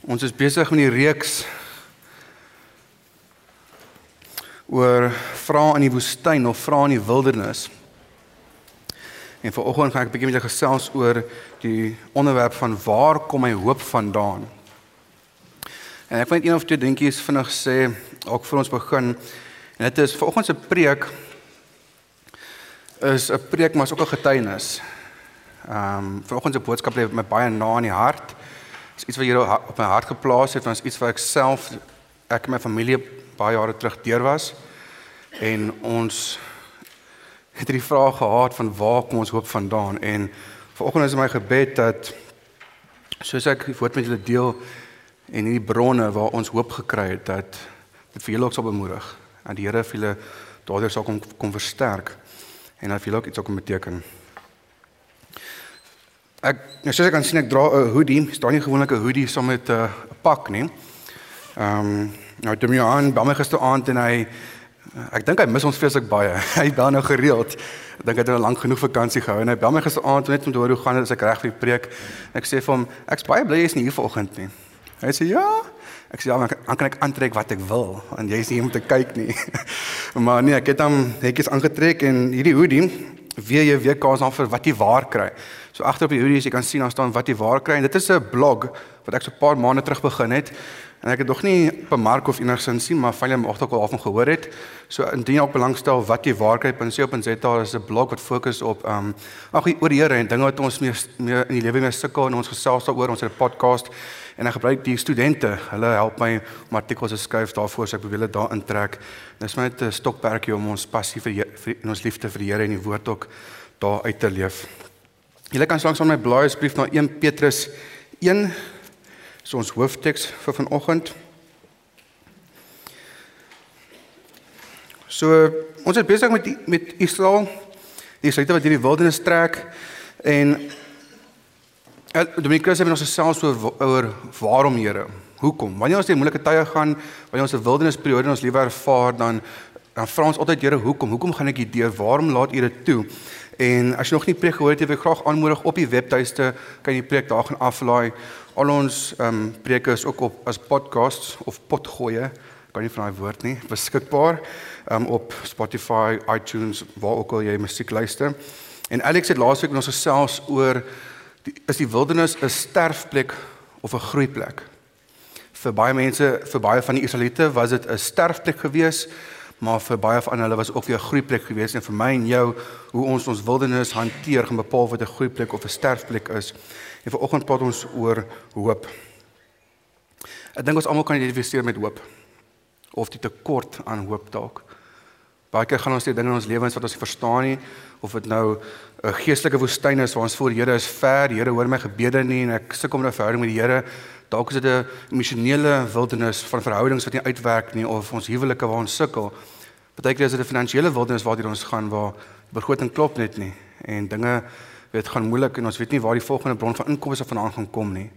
Ons is besig met die reeks oor vra in die woestyn of vra in die wildernis. En vanoggend gaan ek 'n bietjie met julle gesels oor die onderwerp van waar kom my hoop vandaan? En ek wil net of twee dingetjies vinnig sê ook vir ons begin. En dit is vanoggend se preek is 'n preek maar is ook 'n getuienis. Ehm um, vanoggend se boodskap lê my baie na in die hart is iets wat Here op my hart geplaas het, want is iets wat ek self ek en my familie baie jare terug deur was. En ons het hierdie vraag gehad van waar kom ons hoop vandaan? En vanoggend is my gebed dat soos ek die woord met julle deel en hierdie bronne waar ons hoop gekry het dat dit vir julle ook sal bemoedig. En die Here vir julle daardeur sal kom kom versterk en dat vir julle ook iets sal kom beteken. Ek nou soos ek kan sien ek dra 'n hoodie, staan nie gewoonlik 'n hoodie saam met 'n uh, pak nie. Ehm um, nou het my aan by my gisteraand en hy ek dink hy mis ons feeslik baie. hy bel nou gereeld. Ek dink hy het 'n nou lang genoeg vakansie gehou en hy bel my gisteraand net om te hoor hoe gaan dit as ek reg vir die preek. Ek sê vir hom ek's baie bly jy's nie hier vanoggend nie. Hy sê ja. Ek sê ja, dan kan ek aantrek wat ek wil en jy's nie hier om te kyk nie. maar nee, ek het hom netjies aangetrek en hierdie hoodie jy weer kans aan vir wat jy waar kry. So agter op die hoodie as jy kan sien daar staan wat jy waar kry en dit is 'n blog wat ek so 'n paar maande terug begin het. En ek het nog nie bemark of enigsins sien maar van julle mag dalk al van gehoor het. So indien jy ook belangstel wat jy waar kry, dan sê op en sê daar is 'n blog wat fokus op ehm um, ag oor die Here en dinge wat ons meer, meer in die lewe mee sukkel en ons gesels daaroor ons het 'n podcast en ek gebruik die studente. Hulle help my om artikels te skryf daarvoor so ek probeer dit daar intrek. Dis net 'n stokperdjie om ons passie vir, vir ons liefde vir die Here en die woord ook daar uit te leef. Julle kan langs aan my blaai asseblief na 1 Petrus 1 so ons hoofteks vir vanoggend. So ons is besig met die, met Israel. Die Israeliete wat hierdie wildernis trek en eh, Dominikus het ons gesels oor oor waarom Here? Hoekom? Wanneer ons deur moeilike tye gaan, wanneer ons 'n wildernisperiode in ons lewe ervaar, dan dan vra ons altyd Here, hoekom? Hoekom gaan ek hier deur? Waarom laat U dit toe? En as jy nog nie preek gehoor het, wil ek graag aanmoedig op die webtuiste kan jy preek daar gaan aflaai. Al ons ehm um, preke is ook op as podcasts of potgoeie, kan nie van daai woord nie, beskikbaar ehm um, op Spotify, iTunes, waar ook al jy musiek luister. En Alex het laasweek met ons gesels oor die, is die wildernis 'n sterfplek of 'n groeiplek? Vir baie mense, vir baie van die Israeliete was dit 'n sterfplek geweest maar vir baie van hulle was ook weer 'n groeiplek geweest en vir my en jou hoe ons ons wildernis hanteer gaan bepaal wat 'n groeiplek of 'n sterfplek is. En vanoggend praat ons oor hoop. Ek dink ons almal kan identifiseer met hoop of die tekort aan hoop dalk. Baie keer gaan ons deur dinge in ons lewens wat ons nie verstaan nie of dit nou 'n geestelike woestyn is waar ons voel die Here is ver, die Here hoor my gebede nie en ek sukkel om 'n verhouding met die Here. Dalk is dit 'n emosionele wildernis van verhoudings wat nie uitwerk nie of ons huwelike waar ons sukkel. Partykeer is dit 'n finansiële wildernis waartoe ons gaan waar die begroting klop net nie en dinge weet gaan moeilik en ons weet nie waar die volgende bron van inkomste vandaan gaan kom nie.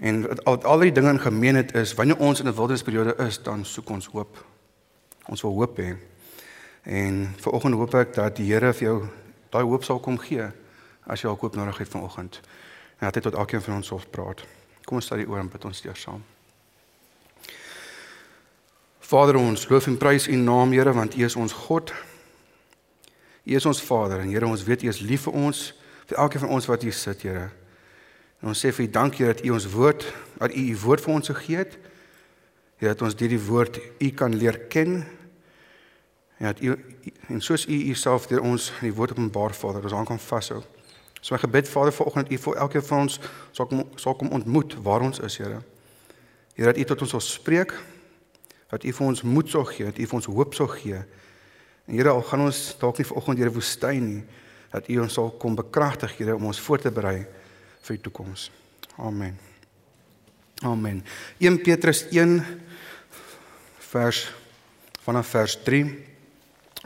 En al al die dinge in gemeenheid is wanneer ons in 'n wildernisperiode is, dan soek ons hoop. Ons wil hoop hê. En vanoggend hoop ek dat die Here vir jou daai hoop sal kom gee as jy al hoop nodig het vanoggend. En dat hy tot elkeen van ons sal praat. Kom ons staan die oor en bid ons deur saam. Vader ons loof en prys U naam Here want U is ons God. U is ons Vader en Here ons weet U is lief vir ons, vir elkeen van ons wat hier sit Here. En ons sê vir U dankie dat U ons woord, dat U U woord vir ons gegee het. Here dat ons deur die woord U kan leer ken. En dat U en soos U Uself deur ons in die woord openbaar Vader, ons aan kan vashou. So my gebed Vader vanoggend U vir elkeen van ons sal kom sal kom ontmoet waar ons is, Here. Here dat U tot ons sal spreek, dat U vir ons moed sal gee, dat U vir ons hoop sal gee. En Here, al gaan ons dalk nie vanoggend deur 'n woestyn nie, dat U ons sal kom bekragtig, Here, om ons voor te berei vir die toekoms. Amen. Amen. 1 Petrus 1 vers vanaf vers 3.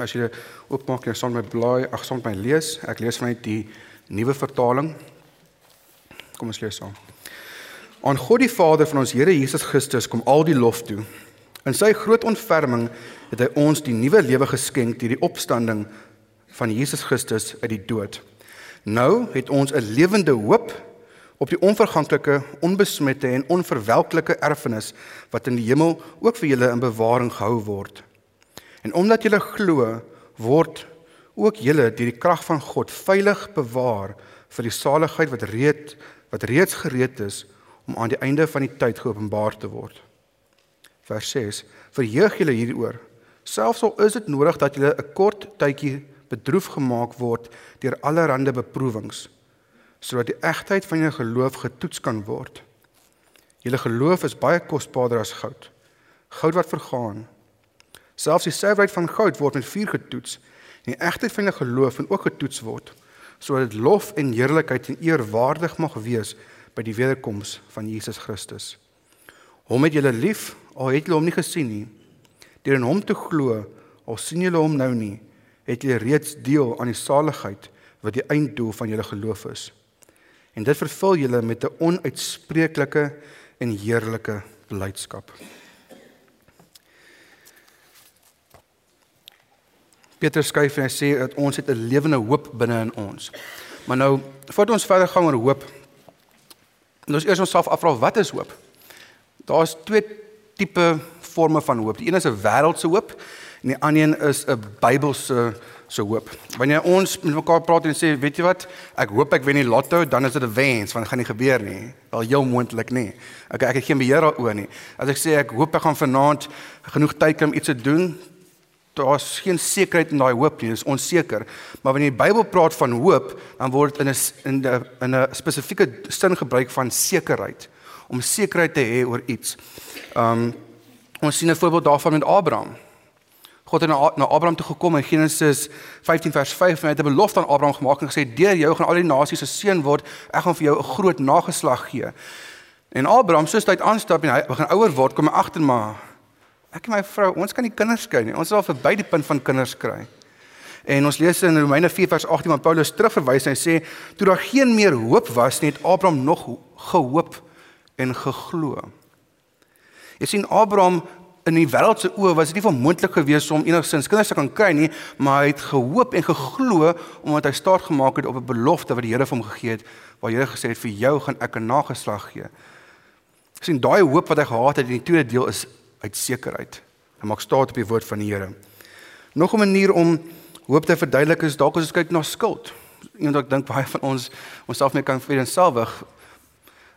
As jy oopmaak en saam met my blaai, ag saam met my lees, ek lees vanuit die Nuwe vertaling. Kom ons lees saam. Aan God die Vader van ons Here Jesus Christus kom al die lof toe. In sy groot ontferming het hy ons die nuwe lewe geskenk deur die opstanding van Jesus Christus uit die dood. Nou het ons 'n lewende hoop op die onverganklike, onbesmette en onverwelklike erfenis wat in die hemel ook vir julle in bewaring gehou word. En omdat julle glo, word ook julle deur die krag van God veilig bewaar vir die saligheid wat reeds wat reeds gereed is om aan die einde van die tyd geopenbaar te word. Vers 6: Verheug julle hieroor, selfs al is dit nodig dat julle 'n kort tydjie bedroef gemaak word deur allerlei beproewings sodat die egtheid van jou geloof getoets kan word. Julle geloof is baie kosbaarder as goud. Goud wat vergaan. Selfs die suiwerheid van goud word met vuur getoets. En die egtheid van jou geloof moet ook getoets word sodat dit lof en heerlikheid en eer waardig mag wees by die wederkoms van Jesus Christus. Hom het julle lief al het julle hom nie gesien nie. Deur in hom te glo al sien julle hom nou nie, het julle reeds deel aan die saligheid wat die einddoel van julle geloof is en dit vervul julle met 'n onuitspreeklike en heerlike blydskap. Petrus skryf en hy sê dat ons het 'n lewende hoop binne in ons. Maar nou, voordat ons verder gaan oor hoop, moet ons eers onsself afvra wat is hoop? Daar's twee tipe forme van hoop. Die een is 'n wêreldse hoop en die ander een is 'n Bybelse hoop se hoop. Wanneer ons met mekaar praat en sê, weet jy wat, ek hoop ek wen die lotto, dan is dit 'n wens, want dit gaan nie gebeur nie. Wel heel moontlik nie. Ek ek het geen beheer daaroor nie. As ek sê ek hoop ek gaan vanaand genoeg tyd kry om iets te doen, daar's geen sekerheid in daai hoop nie, dis onseker. Maar wanneer die Bybel praat van hoop, dan word dit in 'n in 'n in 'n spesifieke sin gebruik van sekerheid om sekerheid te hê oor iets. Um ons sien 'n voorbeeld daarvan met Abraham. God het na, na Abraham toe gekom in Genesis 15 vers 5 en hy het 'n belofte aan Abraham gemaak en gesê deur jou gaan al die nasies se seun word. Ek gaan vir jou 'n groot nageslag gee. En Abraham soos hy aanstap en hy begin ouer word, kom hy agter maar ek en my vrou, ons kan nie kinders kry nie. Ons is al verby die punt van kinders kry. En ons lees in Romeine 4 vers 18 waar Paulus terugverwys en hy sê toe daar geen meer hoop was nie, het Abraham nog gehoop en geglo. Jy sien Abraham in die wêreld se oë was dit nie van moontlik geweest om enigsins kinders te kan kry nie, maar hy het gehoop en geglo omdat hy staat gemaak het op 'n belofte wat die Here vir hom gegee het, waar Here gesê het vir jou gaan ek 'n nageslag gee. sien daai hoop wat hy gehad het in die tweede deel is uit sekerheid. Hy maak staat op die woord van die Here. Nog 'n manier om hoop te verduidelik is dalk as ons kyk na skuld. Iemand ek dink baie van ons onsself mee kan vereenselwig.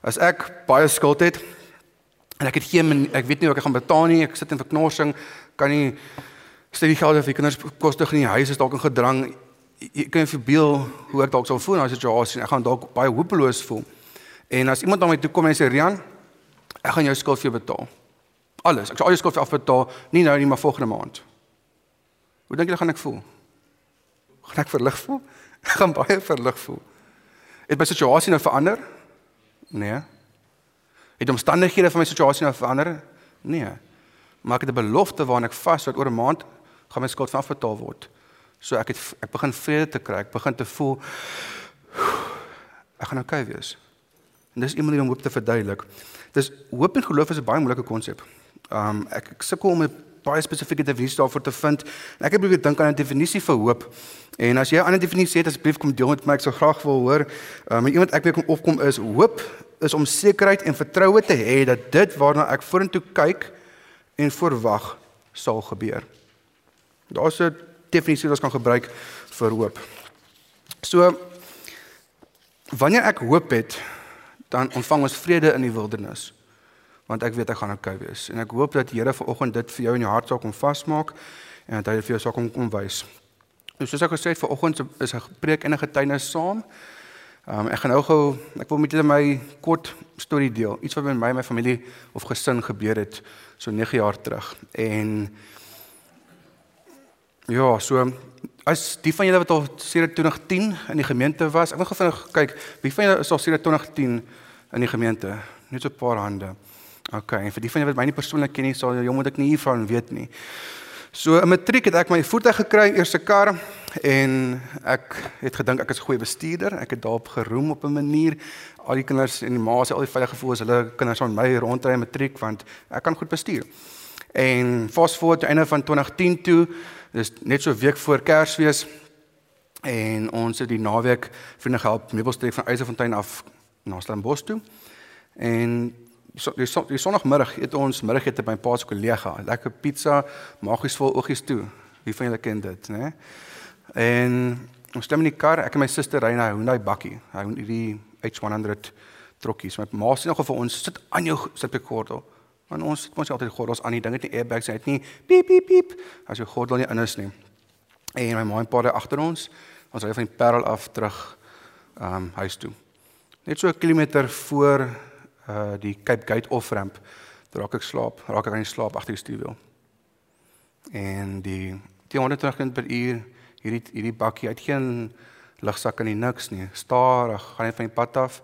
As ek baie skuld het, En ek het geen ek weet nie hoe ek gaan betaal nie. Ek sit in verknorsing, kan nie steeds die geld vir kinders koste nie. Huis is dalk in gedrang. Jy kan verbeel hoe ek dalk sou voel in daai situasie. Ek gaan dalk baie hopeloos voel. En as iemand na my toe kom en sê Rian, ek gaan jou skuld vir jou betaal. Alles. Ek sal al jou skuld vir afbetaal, nie nou nie, maar volgende maand. Hoe dink jy gaan ek voel? Gaan ek verlig voel? Ek gaan baie verlig voel. Het my situasie nou verander? Nee. Het omstandighede van my situasie nou verander? Nee. Maar ek het 'n belofte waaraan ek vas wat oor 'n maand gaan my skuld afbetaal word. So ek het ek begin vrede te kry. Ek begin te voel ek gaan okay wees. En dis iemand om hoop te verduidelik. Dis hoop en geloof is 'n baie moeilike konsep. Um ek, ek sukkel om 'n baie spesifieke definisie daarvoor te vind. En ek het probeer dink aan 'n definisie vir hoop. En as jy 'n ander definisie het, asseblief kom deel met my. Ek sou graag wil hoor. Um iemand ek weet kom opkom is hoop is om sekerheid en vertroue te hê dat dit waarna ek vorentoe kyk en verwag sal gebeur. Daar's 'n definisie wat ons kan gebruik vir hoop. So wanneer ek hoop het, dan ontvang ons vrede in die wildernis. Want ek weet ek gaan oukei wees en ek hoop dat die Here vanoggend dit vir jou in jou hart sal kom vasmaak en dat hy dit vir jou sal kom kom wys. Nou soos ek gesê het vanoggend is 'n preek en 'n getuienis saam. Um, ek gaan nou gou ek wil met julle my kort storie deel. Iets wat met my en my familie of gesin gebeur het so 9 jaar terug. En ja, so as die van julle wat al sedert 2010 in die gemeente was, ek wil gou vinnig kyk, wie van julle is al sedert 2010 in die gemeente? Net so 'n paar hande. OK, en vir die van julle wat my nie persoonlik ken nie, sal jy moet ek nie hiervan weet nie. So in matriek het ek my voertuig gekry, eerste kar en ek het gedink ek is 'n goeie bestuurder. Ek het daarop geroem op 'n manier. Al die kinders en die ma's het al die veilige gevoel as hulle kinders aan my rondry in matriek want ek kan goed bestuur. En fast forward einde van 2010 toe, dis net so 'n week voor Kersfees en ons het die naweek vriende gehelp meubelstreek van Eisefontein af na Stellenbosch toe. En so die, die Sondagmiddag eet ons middagete by my pa se kollega. Lekker pizza, magies vol oogies toe. Wie van julle ken dit, né? En ons stem in die kar, ek en my suster ry na Hyundai bakkie. Hy het hierdie H100 trokkies. My ma sê nog vir ons sit aan jou sit by gordel. Want ons het mos altyd gordels aan die ding het nie airbags, hy het nie piep piep piep as jou gordel nie in is nie. En my ma en pa ry agter ons. Ons ry van die Parel af terug ehm um, huis toe. Net so 'n kilometer voor uh die Cape Gate off-ramp raak ek slaap, raak ek aan die slaap agter die stuurwiel. En die 220 km per uur hierdie hierdie bakkie het geen lugsak in die niks nie. Stadig gaan net van die pad af.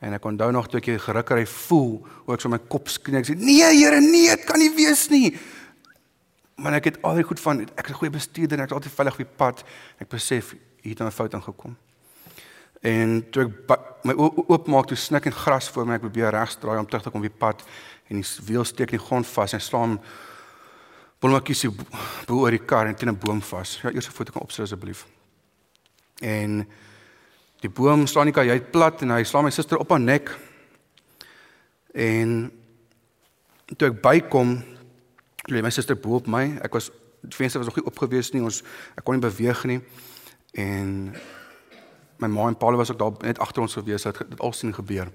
En ek onthou nog toe ek die gerukkery voel, hoe ek so my kop skree. Ek sê: "Nee, Here, nee, dit kan nie wees nie." Maar ek het al die goed van ek is 'n goeie bestuurder en ek is altyd veilig op die pad. Ek besef hier het 'n fout ingekom. En toe ek my oopmaak toe snik en gras voor my ek probeer regs draai om terug te kom op die pad en die wiel steek in die grond vas en slaan Bolmakies bo oor die kar en teen 'n boom vas. Ja, eers 'n foto kan opsit asseblief. En die boom slaan nie kajuit plat en hy slaan my suster op haar nek. En toe ek bykom, lê my suster bo op my. Ek was die venster was nog nie oopgewees nie. Ons ek kon nie beweeg nie. En my ma en pa was ook daar net agter ons gewees het dit al sien gebeur.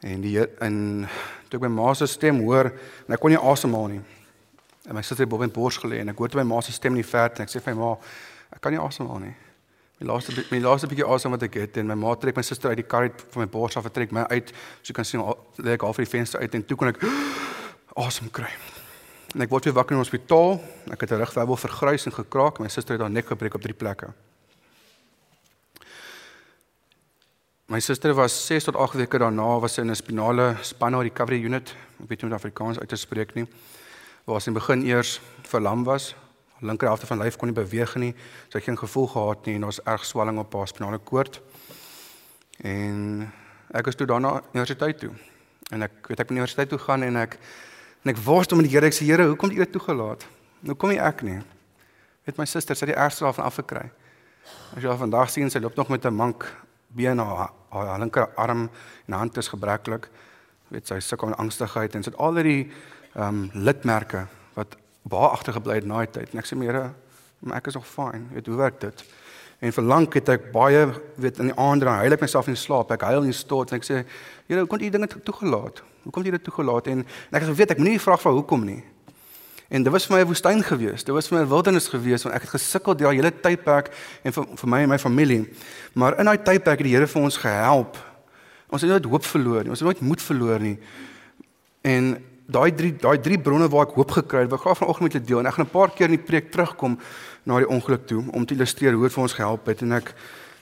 En die in toe ek my ma se stem hoor, en ek kon nie asemhaal nie. En my suster het bo op my bors gelê en ek hoor my ma se stem in die verte en ek sê vir my ma, ek kan nie asemhaal nie. My laaste my laaste bietjie asem wat ek het en my ma trek my suster uit die kar uit van my bors af en trek my uit. So jy kan sien lê ek al vir die venster uit en toe kon ek asem kry. En ek word weer wakker in die hospitaal. Ek het 'n rugwervel vergrys en gekraak. My suster het haar nek gebreek op drie plekke. My suster was 6 tot 8 weke daarna was sy in 'n spinale spinal recovery unit. Ek weet nie hoe dit Afrikaans uit te spreek nie. Waar sy in begin eers verlam was linker helfte van lyf kon nie beweeg nie. Sy het geen gevoel gehad nie en daar was erg swelling op haar spinale koord. En ek was toe daarna universiteit toe. En ek weet ek by universiteit toe gaan en ek en ek worstel met die Here. Ek sê Here, hoekom het U dit toegelaat? Nou kom nie ek nie. Weet my suster, sy het die ergste daarvan afgekry. As jy al vandag sien sy loop nog met 'n mank been haar haar linker arm en hand is gebreklik. Weet sy sukkel met angstigheid en sy het al die ehm um, lidmerke wat baie agtergebly het na die tyd. En ek sê my Here, ek is nog fyn. Weet hoe werk dit? En vir lank het ek baie weet in die aand dan huil ek myself in slaap. Ek huil in stort en ek sê, Here, hoe kon U dinge toegelaat? Hoe kom jy dit toegelaat? En, en ek het geweet ek moenie die vraag vra hoekom nie. En dit was vir my 'n woestyn gewees. Dit was vir my 'n wildernis gewees want ek het gesukkel deur die hele tydperk en vir, vir my en my familie. Maar in daai tydperk het die Here vir ons gehelp. Ons het nooit hoop verloor nie. Ons het nooit moed verloor nie. En daai drie daai drie bronne waar ek hoop gekry het, wil ek graag vanoggend met julle deel en ek gaan 'n paar keer in die preek terugkom na die ongeluk toe om te illustreer hoe dit vir ons gehelp het en ek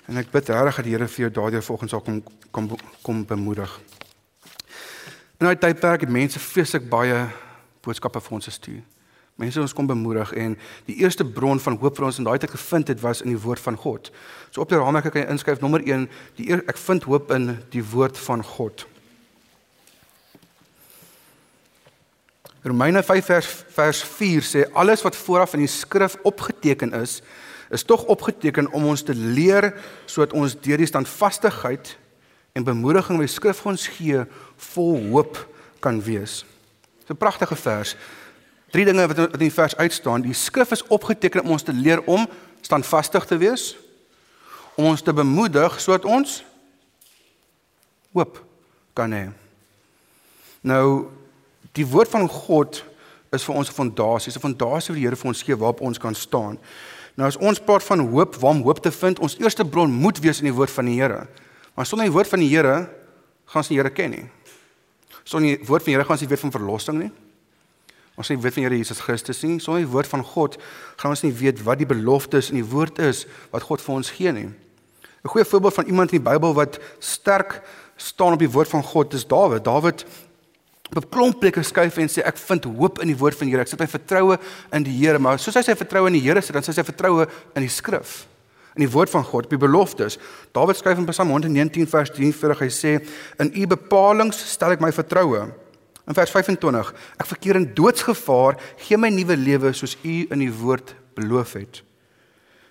en ek bid regtig dat die Here vir jou daardie volgens sal kom kom kom bemoedig. In daai tydperk het mense vreeslik baie boodskappe vir ons gestuur. Mense ons kom bemoedig en die eerste bron van hoop vir ons in daai tyd gevind het was in die woord van God. So op die raamwerk kan jy inskryf nommer 1, die eer, ek vind hoop in die woord van God. Romeine 5 vers vers 4 sê alles wat vooraf in die skrif opgeteken is, is tog opgeteken om ons te leer sodat ons deur die standvastigheid en bemoediging wat die skrif ons gee vol hoop kan wees. Dis 'n pragtige vers. Drie dinge wat in die vers uitstaan. Die skrif is opgeteken om ons te leer om standvastig te wees, om ons te bemoedig sodat ons hoop kan hê. Nou Die woord van God is vir ons 'n fondasie, 'n fondasie wat die Here vir ons gee waarop ons kan staan. Nou as ons praat van hoop, waar om hoop te vind, ons eerste bron moet wees in die woord van die Here. Maar sonder die woord van die Here gaan ons nie die Here ken nie. Sonder die woord van die Here gaan ons nie weet van verlossing nie. Ons sê weet van Here Jesus Christus nie. Sonder die woord van God gaan ons nie weet wat die beloftes in die woord is wat God vir ons gee nie. 'n Goeie voorbeeld van iemand in die Bybel wat sterk staan op die woord van God is Dawid. Dawid op 'n klomp plekke skuif en sê ek vind hoop in die woord van die Here. Ek sit my vertroue in die Here, maar soos hy sy vertroue in die Here sit, dan sy sy vertroue in die skrif, in die woord van God, op die beloftes. Dawid skryf in Psalm 119 vers 43, hy sê in u bepalinge stel ek my vertroue. In vers 25, ek verkeer in doodsgevaar, gee my nuwe lewe soos u in die woord beloof het.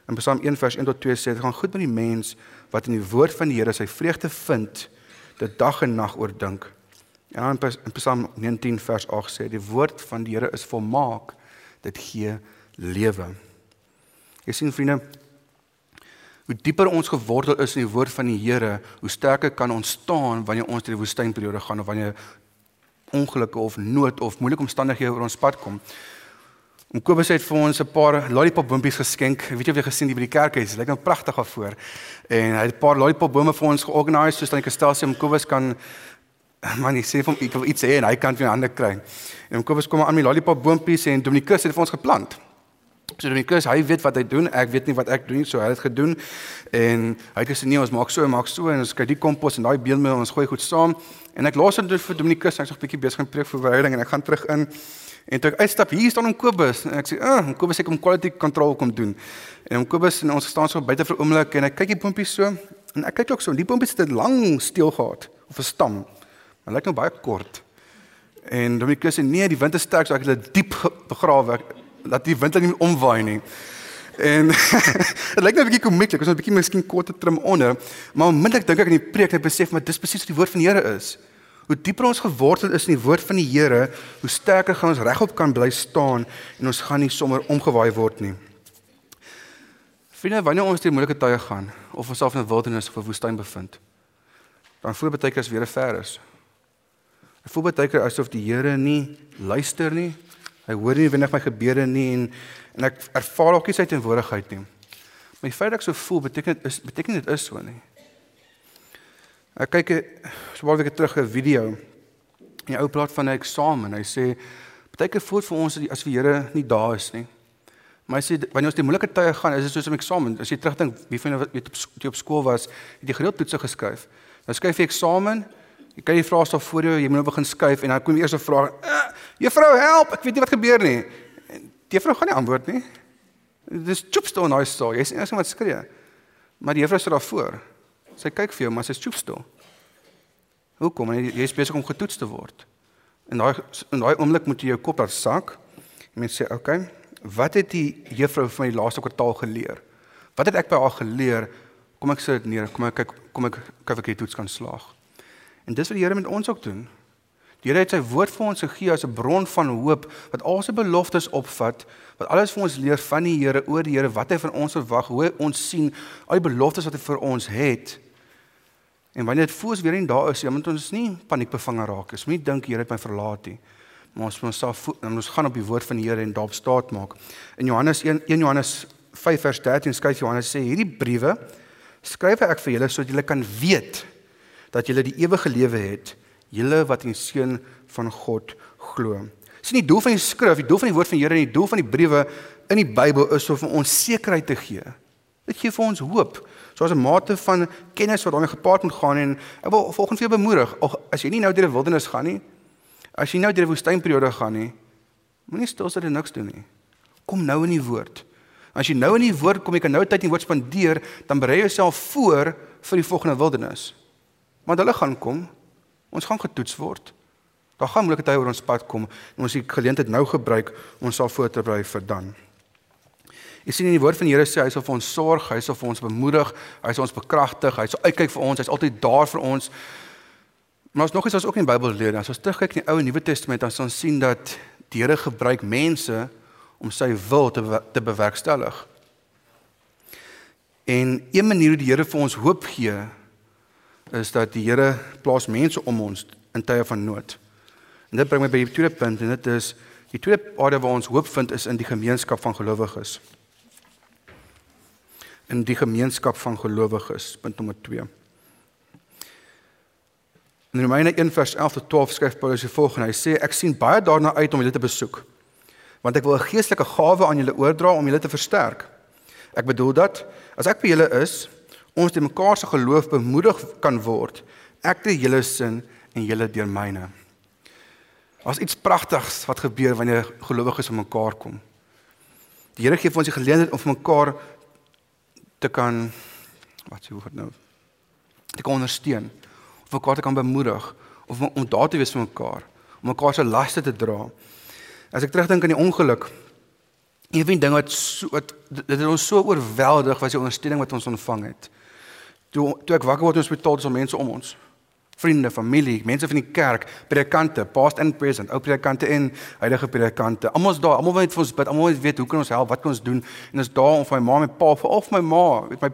In Psalm 1 vers 1 tot 2 sê dit gaan goed met die mens wat in die woord van die Here sy vreugde vind dit dag en nag oordink. En dan in Psalm 19 vers 8 sê die woord van die Here is volmaak. Dit gee lewe. Jy sien vriende, hoe dieper ons gewortel is in die woord van die Here, hoe sterker kan ons staan wanneer ons deur die woestynperiode gaan of wanneer ongelukke of nood of moeilike omstandighede oor ons pad kom. En Kobus het vir ons 'n paar lollipop boontjies geskenk. Weet jy of jy gesien die by die kerk is? Lyk nou pragtig af voor. En hy het 'n paar lollipop bome vir ons georganiseer soos dan ek gestel sê om Kobus kan man ek sê vir hom ek wil iets hê en hy kan vir hande kry. En Kobus kom aan met lollipop boontjies en Dominikus het vir ons geplant. So Dominikus, hy weet wat hy doen. Ek weet nie wat ek doen nie, so hy het gedoen. En hy het gesê nee, ons maak so maak so en ons kyk die kompos en daai beelmeel ons gooi goed saam. En ek los dit vir Dominikus, hy's nog 'n bietjie besig met preekverhouding en ek gaan terug in En toe ek uitstap, hier staan hom Kobus en ek sê, "Ag, oh, Kobus sê kom quality control kom doen." En hom Kobus en ons staan so buite vir 'n oomblik en ek kyk die pompies so en ek kyk ook so, die pompies het 'n lang steel gehad of 'n stam. Maar lyk nou baie kort. En Dominikus sê, "Nee, die wind is sterk, so ek het hulle diep begrawe. Laat die wind nie omwaai nie." En dit lyk nou 'n bietjie komiek, ons het 'n bietjie miskien korte trim onder, maar onmiddellik dink ek aan die preek ek besef maar dis presies wat die woord van die Here is. Hoe dieper ons gewortel is in die woord van die Here, hoe sterker gaan ons regop kan bly staan en ons gaan nie sommer omgewaai word nie. Vriende, wanneer ons deur moeilike tye gaan of ons self in 'n wildernis of 'n woestyn bevind, dan voel dit baie keer as weer 'n ver is. Dit voel baie keer asof die Here nie luister nie. Hy hoor nie wanneer my gebede nie en en ek ervaar ook nie sy teenwoordigheid nie. Maar die feit dat ek so voel, beteken dit is beteken dit is so nie. Ek kyk so baie weke terug 'n video. En 'n ou praat van 'n eksamen. Hy sê baie keer voel vir ons as die Here nie daar is nie. Maar hy sê wanneer ons die moeilike tye gaan, is dit soos 'n eksamen. As jy terugdink wie van julle weet op skool was, het jy gereeld toetse geskryf. Nou skryf jy eksamen. Jy kry die vraestel voor jou, jy moet nou begin skryf en dan kom die eerste vraag: eh, "Juffrou, help, ek weet nie wat gebeur nie." Die juffrou gaan nie antwoord nie. Dis chupstel en hy sê, jy sê eers wat skree. Maar die juffrou sit daar voor. Sy kyk vir jou, maar sy stoep stil. Hoekom? Jy is besig om getoets te word. En daai in daai oomblik moet jy jou kop daar sak. Mense sê, "Oké, okay, wat het die juffrou van die laaste kwartaal geleer? Wat het ek by haar geleer? Kom ek sit neer, kom ek kyk, kom ek kyk of ek die toets kan slaag." En dis wat die Here met ons ook doen. Die Here het sy woord vir ons gegee as 'n bron van hoop wat al sy beloftes opvat, wat alles vir ons leer van die Here oor die Here, wat hy van ons verwag, hoe ons sien al die beloftes wat hy vir ons het. En wanneer dit voels weer nie daar is, jy moet ons nie paniekbevange raak nie. Ons moet dink Here het my verlaat nie. Maar ons moet onsself ons gaan op die woord van die Here en daarop staat maak. In Johannes 1 1 Johannes 5 vers 13 skryf Johannes sê hierdie briewe skryf ek vir julle sodat julle kan weet dat julle die ewige lewe het, julle wat in seun van God glo. Sien die doel van die skrif, die doel van die woord van die Here en die doel van die briewe in die Bybel is om ons sekerheid te gee. Dit gee vir ons hoop. So as 'n mate van kennis wat daarmee gepaard moet gaan en ek wil volgens vir jou bemoedig, as jy nie nou deur die wildernis gaan nie, as jy nou deur die woestynperiode gaan nie, moenie stil sit en niks doen nie. Kom nou in die woord. As jy nou in die woord kom, jy kan nou tyd in die woord spandeer, dan berei jouself voor vir die volgende wildernis. Maar hulle gaan kom. Ons gaan getoets word. Daar gaan moeilike tye oor ons pad kom en ons die geleentheid nou gebruik om ons self voor te berei vir dan. Jy sien in die woord van die Here sê hy sal vir ons sorg, hy sal vir ons bemoedig, hy sal ons bekragtig, hy sal uitkyk vir ons, hy's altyd daar vir ons. Maar ons nog iets wat ons ook in die Bybel leer, as ons terugkyk in die Ou en Nuwe Testament, dan sal ons sien dat die Here gebruik mense om sy wil te te bewerkstellig. En een manier hoe die Here vir ons hoop gee is dat die Here plaas mense om ons in tye van nood. En dit bring my by die tweede punt en dit is die tweede area waar ons hoop vind is in die gemeenskap van gelowiges in die gemeenskap van gelowiges. Punt nommer 2. In Romeine 1 vers 11 tot 12 skryf Paulus die volgende. Hy sê ek sien baie daarna uit om julle te besoek. Want ek wil 'n geestelike gawe aan julle oordra om julle te versterk. Ek bedoel dat as ek by julle is, ons te mekaar se geloof bemoedig kan word. Ek te julle sin en julle deur myne. Daar's iets pragtigs wat gebeur wanneer gelowiges om mekaar kom. Die Here gee vir ons die geleentheid om vir mekaar te kan wat hoe dit nou te kan ondersteun of mekaar te kan bemoedig of om daar te wees vir mekaar om mekaar se laste te dra. As ek terugdink aan die ongeluk een van die dinge wat so wat dit het ons so oorweldig was die ondersteuning wat ons ontvang het. Toe toe ek wakker word in die hospitaal is al mense om ons. vriende, familie, mense van die kerk, predikante, past and present, ou predikante en huidige predikante. Almal is daar, almal weet vir ons bid, almal weet hoe kan ons help, wat kan ons doen? En is daar om vir my ma en my pa, vir of my ma, weet my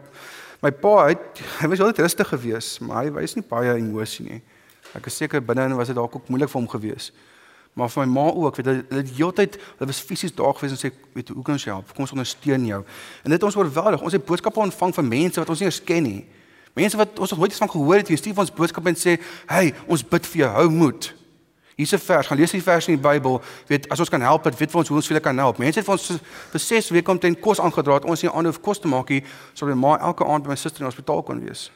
my pa, hy hy was altyd rustig geweest, maar hy wys nie baie emosie nie. Ek is seker binne-in was dit dalk ook moeilik vir hom geweest. Maar vir my ma ook, weet hulle het heeltyd hulle was fisies daar gewees en sê weet hoe kan ons help? Kom ons ondersteun jou. En dit ons oorweldig. Ons het boodskappe ontvang van mense wat ons nie eens ken nie. Mense wat ons nog nooit eens van gehoor het, jy stuur ons boodskappe en sê, "Hey, ons bid vir jou. Hou moed." Hier's 'n vers. Gaan lees die vers in die Bybel. Weet as ons kan help, weet vir ons hoe ons vir kan help. Mense het vir ons vir 6 weke omtrent kos aangedra het. Ons nie aan hoef kos te maak nie, sodat my ma elke aand by my suster in die hospitaal kon wees.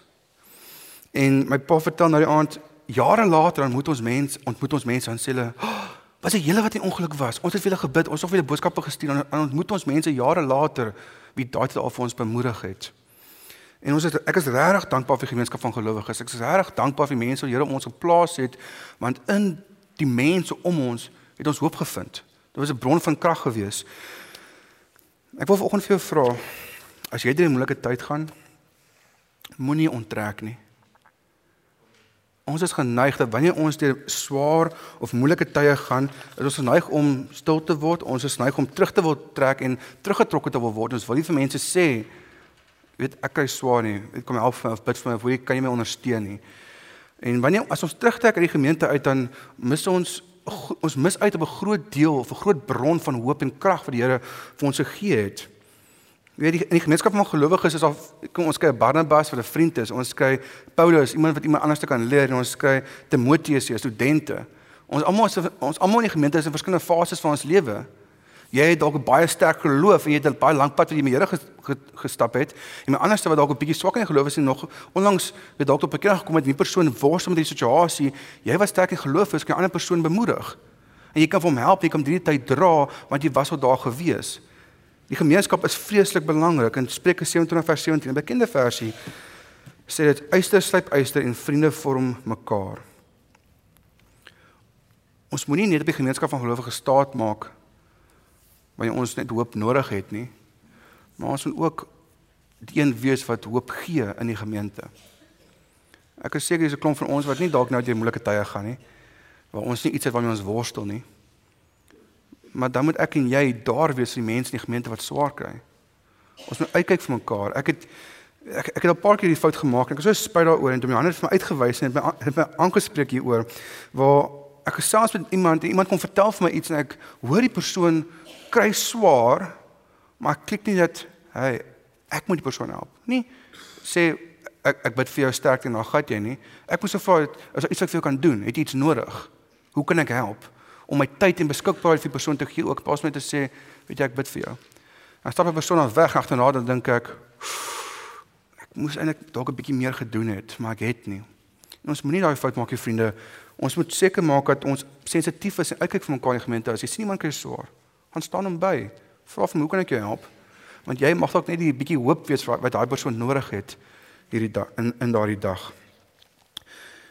En my pa vertel nou die aand jare later dan moet ons mense ontmoet ons mense en sê hulle oh, was dit julle wat in ongeluk was ons het vir julle gebid ons het vir julle boodskappe gestuur en ontmoet ons mense jare later wie daai tyd al vir ons bemoedig het en ons het ek is regtig dankbaar vir die gemeenskap van gelowiges ek is regtig dankbaar vir mense wat Here ons geplaas het want in die mense om ons het ons hoop gevind dit was 'n bron van krag gewees ek wil vanoggend vir jou vra as jy deur 'n moeilike tyd gaan moenie onttrek nie Ons is geneig dat wanneer ons deur swaar of moeilike tye gaan, is ons geneig om stil te word. Ons is geneig om terug te wil trek en teruggetrokke te wil word. Ons wil nie vir mense sê weet ek kry swaar nie. Ek kom help of bid vir my of hoe kan jy my ondersteun nie. En wanneer as ons terugtrek uit die gemeente uit dan mis ons ons mis uit op 'n groot deel of 'n groot bron van hoop en krag wat die Here vir ons gegee het. Weet jy in die gemeenskap van gelowiges is of kom ons kry Barnabas wat 'n vriend is. Ons kry Paulus, iemand wat iemand anders te kan leer en ons kry Timoteus, die studente. Ons almal ons almal in die gemeente is in verskillende fases van ons lewe. Jy het dalk 'n baie sterk geloof en jy het 'n baie lank pad wat jy met die Here gestap het. En my anderste wat dalk 'n bietjie swak in geloof is en nog onlangs het dalk op 'n keer gekom met 'n persoon worstel met die situasie. Jy was sterk in geloof, is 'n ander persoon bemoedig. En jy kan hom help, jy kan hom hierdie tyd dra want jy was al daar gewees. Die gemeenskap is vreeslik belangrik. In Spreuke 27 vers 17, 'n bekende versie, sê dit eyster slyp eyster en vriende vorm mekaar. Ons moenie net op die gemeenskap van gelowiges staat maak wanneer ons net hoop nodig het nie. Maar ons moet ook die een wees wat hoop gee in die gemeente. Ek is seker dis 'n klomp van ons wat nie dalk nou deur moeilike tye gaan nie. Waar ons nie iets het waarmee ons worstel nie maar dan moet ek en jy daar wees vir die mense in die gemeente wat swaar kry. Ons moet uitkyk vir mekaar. Ek het ek, ek het al 'n paar keer die fout gemaak. Ek is so spyt daaroor en Dominee het vir my uitgewys en het my het my aangespreek hieroor waar ek gesels met iemand en iemand kom vertel vir my iets en ek hoor die persoon kry swaar, maar ek klik nie dat hy ek moet die persoon help. Nie sê ek ek bid vir jou sterkte en dan gaan jy nie. Ek moet so vra as iets wat ek vir jou kan doen, het jy iets nodig? Hoe kan ek help? om my tyd en beskikbaarheid vir die persoon te gee ook pas met te sê weet jy ek bid vir jou. Dan stap 'n persoon dan weg agterna dan dink ek ek moes eintlik dalk 'n bietjie meer gedoen het, maar ek het nie. En ons moenie daai fout maak, vriende. Ons moet seker maak dat ons sensitief is en uitkyk vir mekaar in die gemeente. As jy sien iemand kry swaar, gaan staan hom by. Vra hom hoe kan ek jou help? Want jy mag dalk net die bietjie hoop wees wat daai persoon nodig het hierdie dag in in daardie dag.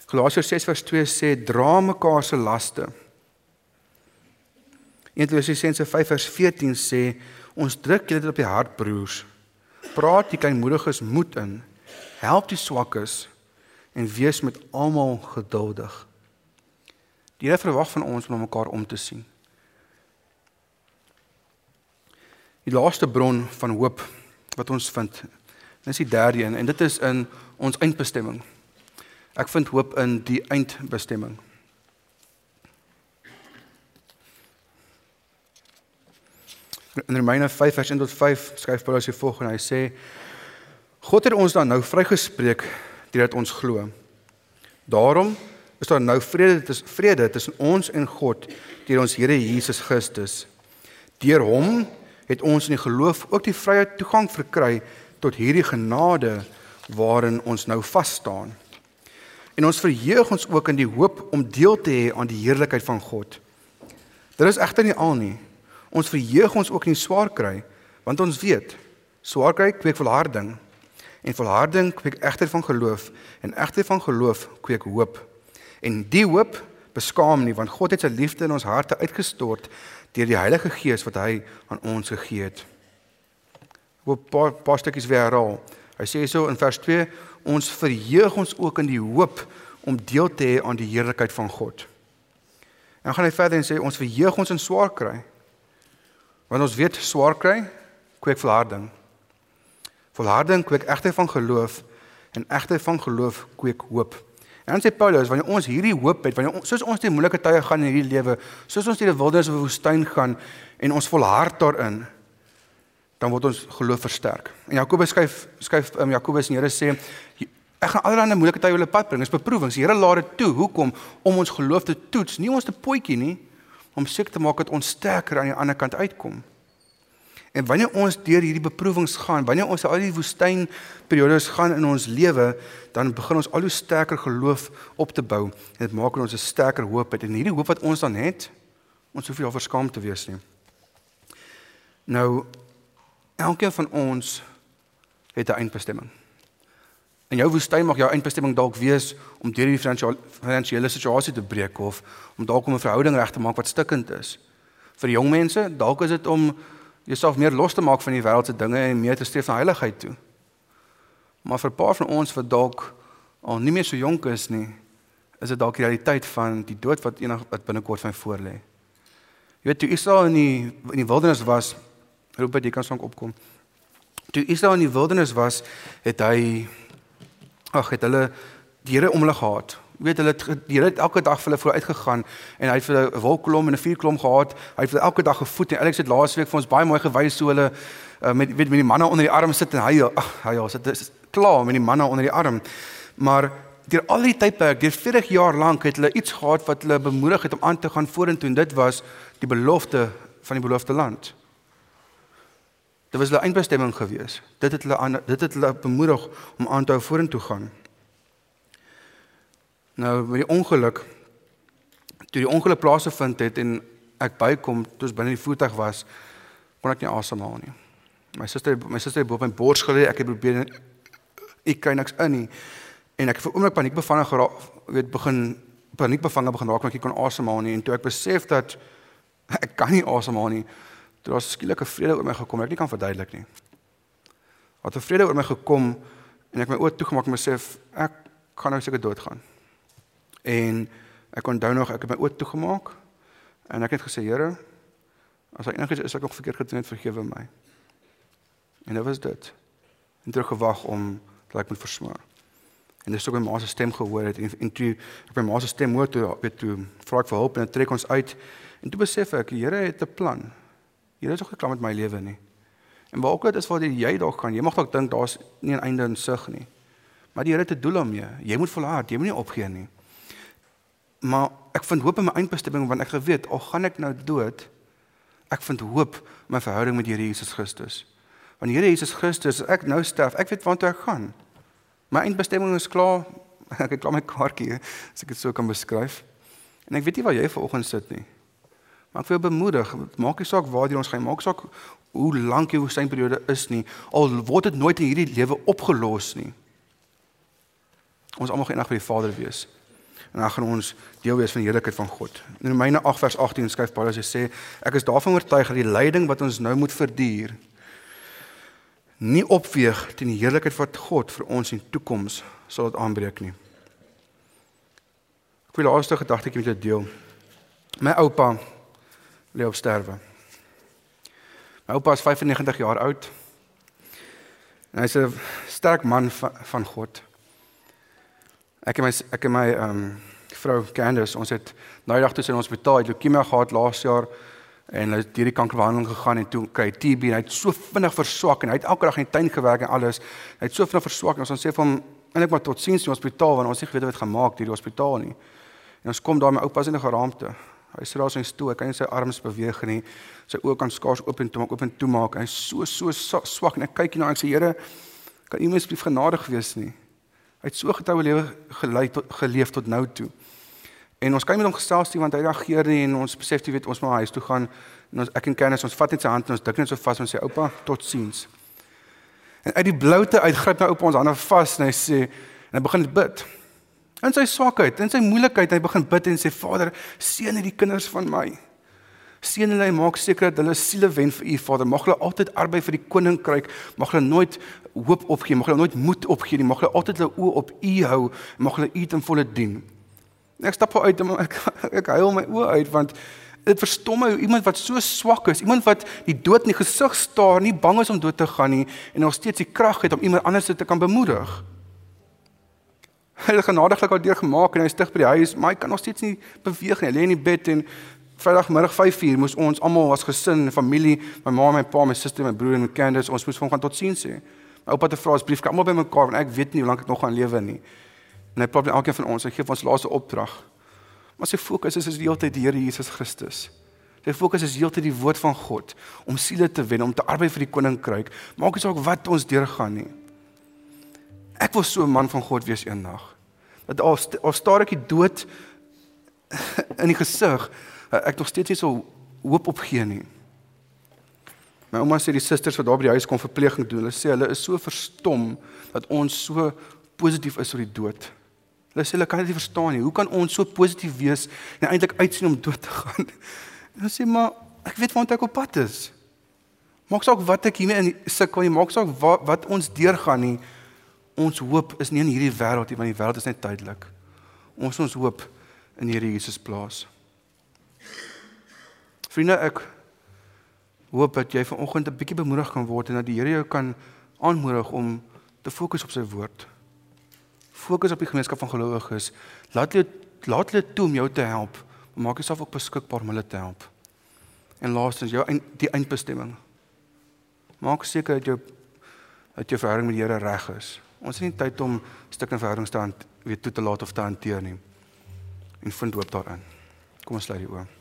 Galasiërs 6:2 sê dra mekaar se laste 1 Tessalonisense 5 vers 14 sê ons druk julle dit op die hart broers. Praat die kleinmoediges moed in. Help die swakkes en wees met almal geduldig. Die Here verwag van ons om na mekaar om te sien. Die laaste bron van hoop wat ons vind, is die derde een en dit is in ons eindbestemming. Ek vind hoop in die eindbestemming. In Romeine 5 vers 1 tot 5 skryf Paulus hier volgende. Hy sê God het ons dan nou vrygespreek deurdat ons glo. Daarom is daar nou vrede tussen vrede tussen ons en God deur ons Here Jesus Christus. Deur hom het ons in die geloof ook die vrye toegang verkry tot hierdie genade waarin ons nou vas staan. En ons verheug ons ook in die hoop om deel te hê aan die heerlikheid van God. Dit is egter nie al nie. Ons verheug ons ook in die swaar kry, want ons weet, swaar kry kweek volharding en volharding kweek egter van geloof en egter van geloof kweek hoop. En die hoop beskaam nie, want God het sy liefde in ons harte uitgestort deur die Heilige Gees wat hy aan ons gegee het. Op paar, paar stukkies weer herhaal. Hy sê so in vers 2, ons verheug ons ook in die hoop om deel te hê aan die heerlikheid van God. En gaan hy verder en sê ons verheug ons in swaar kry. Want ons weet swaar kry kweek volharding. Volharding kweek egtheid van geloof en egtheid van geloof kweek hoop. En dan sê Paulus wanneer ons hierdie hoop het, wanneer soos ons deur moeilike tye gaan in hierdie lewe, soos ons deur die wildernis of die woestyn gaan en ons volhard daarin, dan word ons geloof versterk. En Jakobus skryf skryf um, Jakobus en Here sê ek gaan allerlei moeilike tye op hulle pad bring. Dis beproewings. Die Here laat dit toe. Hoekom? Om ons geloof te toets, nie ons te potjie nie, om seker te maak dat ons sterker aan die ander kant uitkom. En wanneer ons deur hierdie beproewings gaan, wanneer ons al die woestynperiodes gaan in ons lewe, dan begin ons al hoe sterker geloof op te bou dit maak ons 'n sterker hoop het. En hierdie hoop wat ons dan het, ons hoef nie al verskaam te wees nie. Nou elkeen van ons het 'n eindbestemming. En jou woestyn mag jou eindbestemming dalk wees om deur hierdie finansiële situasie te breek of om dalk om 'n verhouding reg te maak wat stikkend is. Vir jong mense, dalk is dit om jouself meer los te maak van die wêreldse dinge en meer te streef na heiligheid toe. Maar vir 'n paar van ons wat dalk al nie meer so jonk is nie, is dit dalk die realiteit van die dood wat enig wat binnekort van voor lê. Jy weet toe Israel in die in die wildernis was, roep dit jy kan sonk opkom. Toe Israel in die wildernis was, het hy ag het hulle die Here om hulle gehad weet hulle die Here het elke dag vir hulle vooruit gegaan en hy het vir hulle 'n wolkkolom en 'n vuurkolom gehad. Hy het vir elke dag gevoed en Alex het laasweek vir ons baie mooi gewys hoe hulle uh, met weet met die manne onder die arm sit en hy ag hy ja, sit is klaar met die manne onder die arm. Maar deur al die tydperk, deur 40 jaar lank het hulle iets gehad wat hulle bemoedig het om aan te gaan vorentoe en dit was die belofte van die beloofde land. Dit was hulle eindbestemming gewees. Dit het hulle aan dit het hulle bemoedig om aan te hou vorentoe gaan. Nou met die ongeluk toe die ongeluk plaasgevind het en ek bykom toe ons binne die voertuig was kon ek nie asemhaal nie. My suster my suster het bo op my bors gelê, ek het probeer ek kry niks in nie. En ek het vir oomblik paniekbevange geraak, weet begin paniekbevange begin raak want ek kon asemhaal nie en toe ek besef dat ek kan nie asemhaal nie, toe was skielik 'n vrede oor my gekom, ek nie kan verduidelik nie. Wat 'n vrede oor my gekom en ek my oë toegemaak en besef ek gaan nou seker doodgaan. En ek onthou nog ek het my oë toegemaak en ek het gesê Here as daar enigiets is wat ek nog verkeerd gedoen het vergewe my. En dit was dit. En terug gewag om dat ek moet versmaak. En dis ook my ma se stem gehoor het en, en toe ek my ma se stem hoor toe weet toe vra ek vir hulp en dit trek ons uit en toe besef ek die Here het 'n plan. Here is ook geklam met my lewe nie. En waar ook dit is waar jy dalk gaan, jy mag dalk dink daar's nie 'n einde in sig nie. Maar die Here het 'n doel om jou. Jy moet volhard, jy moet nie opgee nie. Maar ek vind hoop in my eindbestemming want ek geweet al gaan ek nou dood, ek vind hoop in my verhouding met Here Jesus Christus. Want Here Jesus Christus, ek nou sterf, ek weet waartoe ek gaan. My eindbestemming is klaar. Ek het klaar my kaartjie, as ek dit so kan beskryf. En ek weet nie waar jy vanoggend sit nie. Maar ek wil bemoedig, maak nie saak waar jy ons gaan, maak saak hoe lank jou woestynperiode is nie, al word dit nooit in hierdie lewe opgelos nie. Ons almal gaan eendag by die Vader wees en dan gaan ons deel wees van die heerlikheid van God. In Romeine 8 vers 18 skryf Paulus hy sê ek is daarvan oortuig dat die lyding wat ons nou moet verduur nie opweeg teen die heerlikheid wat God vir ons in toekoms sal dit aanbreek nie. Ek wil laaste gedagtetjie met jou deel. My oupa lê op sterwe. My oupa is 95 jaar oud. En hy's 'n sterk man van God. Ek en my ek en my ehm um, vrou Candice, ons het nou dag toe in ons hospitaal leukemie gehad laas jaar en hy het hierdie kankerbehandeling gegaan en toe kry TB en hy het so vinnig verswak en hy het elke dag in die tuin gewerk en alles. Hy het so vinnig verswak en ons sê vir hom eintlik maar tot sins in die hospitaal want ons nie geweet wat gemaak hierdie hospitaal nie. En ons kom daar my oupa se in 'n geraamte. Hy sit daar op sy stoel, hy kan nie sy arms beweeg nie. Sy oë kan skaars oop en toe maak, oop en toe maak. Hy's so so swak en ek kyk hier na en ek sê Here, kan U my asseblief genadig wees nie? Hy het so getroue lewe gelei tot geleef tot nou toe. En ons kan nie met hom gesels nie want hy reageer nie en ons besef jy weet ons moet huis toe gaan en ons ek en Kenneth ons vat net sy hand en ons dik net so vas en sê oupa totsiens. En uit die bloute uit gryp nou oupa ons hande vas en hy sê en hy begin bid. In sy swakheid, in sy moeilikheid, hy begin bid en sê Vader, seën hierdie kinders van my. Seën hulle en maak seker dat hulle siele wen vir U Vader. Mag hulle altyd arbei vir die koninkryk. Mag hulle nooit hoop opgee, mag hulle nooit moed opgee nie. Mag hulle altyd hulle oë op U hou mag hulle U ten volle dien. Ek stap uit en ek ek huil my oë uit want dit verstom my hoe iemand wat so swak is, iemand wat die dood in die gesig staar, nie bang is om dood te gaan nie en nog steeds die krag het om iemand anders te kan bemoedig. Hy het genadiglik al deur gemaak en hy terug by die huis, maar hy kan nog steeds nie beweeg nie. Hy lê in die bed en Vrydagmiddag 5uur moes ons almal as gesin en familie, my ma, my pa, my suster, my broer en my kinders, ons moes vir hom gaan totsiens sê. My oupa het 'n vraesbrief kom almal by mekaar want ek weet nie hoe lank ek nog gaan lewe nie. En hy praat met elkeen van ons, hy gee ons laaste opdrag. Maar sy fokus is is die hele tyd die Here Jesus Christus. Sy fokus is heeltyd die woord van God om siele te wen, om te arbei vir die koninkryk. Maak nie saak wat ons deurgaan nie. Ek wil so 'n man van God wees eendag. Dat al, al staar ek die dood in die gesig, ek nog steeds nie so hoop opgee nie. My ouma sê die susters wat daar by die huis kom verpleging doen, hulle sê hulle is so verstom dat ons so positief is oor die dood. Hulle sê hulle kan dit nie verstaan nie. Hoe kan ons so positief wees en eintlik uitsien om dood te gaan? En hulle sê maar ek weet waar ek op pad is. Maak saak wat ek hiermee in sukkel nie, maak saak wat, wat ons deurgaan nie. Ons hoop is nie in hierdie wêreld nie, want die wêreld is net tydelik. Ons ons hoop in Here Jesus plaas. Vriende, ek hoop dat jy vanoggend 'n bietjie bemoedig kan word en dat die Here jou kan aanmoedig om te fokus op sy woord. Fokus op die gemeenskap van gelowiges. Laat hulle laat hulle toe om jou te help. Maak jouself ook beskikbaar om hulle te help. En laastens jou die eindbestemming. Maak seker dat jou dat jou verhouding met die Here reg is. Ons het nie tyd om stukke verhoudings te weer toe te laat of te hanteer nie. En vind hoop daarin. Kom ons sluit die oë.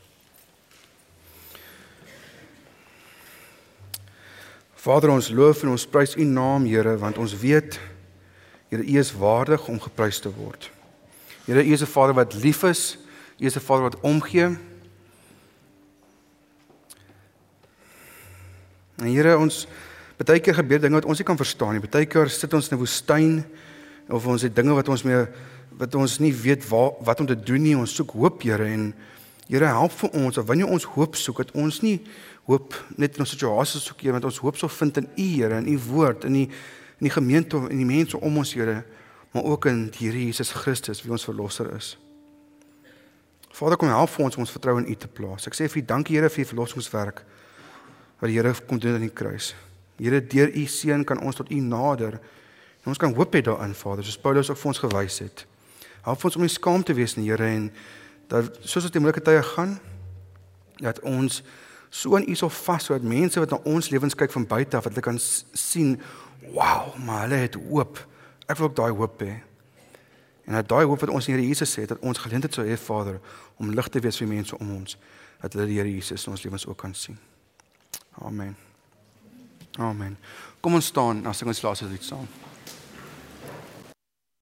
Vader ons loof en ons prys U naam Here want ons weet Here U is waardig om geprys te word. Here U is 'n Vader wat lief is, U is 'n Vader wat omgee. En Here ons baie keer gebeur dinge wat ons nie kan verstaan nie. Baie keer sit ons in 'n woestyn of ons het dinge wat ons mee wat ons nie weet waar wat om te doen nie. Ons soek hoop Here en Here help vir ons of wanneer ons hoop soek dat ons nie hoop net in ons situasies soek Here, want ons hoop sou vind in U Here, in U woord, in die in die gemeente en die mense om ons Here, maar ook in die Here Jesus Christus wie ons verlosser is. Vader kom help vir ons om ons vertroue in U te plaas. Ek sê vir U dankie Here vir U verlossingswerk wat die Here kom doen aan die kruis. Here deur U seun kan ons tot U nader. En ons kan hoop hê daarin Vader, soos Paulus ook vir ons gewys het. Help ons om nie skaam te wees nie Here en dat soos dit in moeilike tye gaan dat ons so in U so vas sodat mense wat na ons lewens kyk van buite af, wat hulle kan sien, wow, maar hulle het hoop. Ek wil ook daai hoop hê. En dat daai hoop wat ons in Here Jesus het, dat ons geleentheid sou hê, Vader, om lig te wees vir mense om ons, dat hulle die Here Jesus in ons lewens ook kan sien. Amen. Amen. Kom ons staan, dan sing ons laaste lied saam.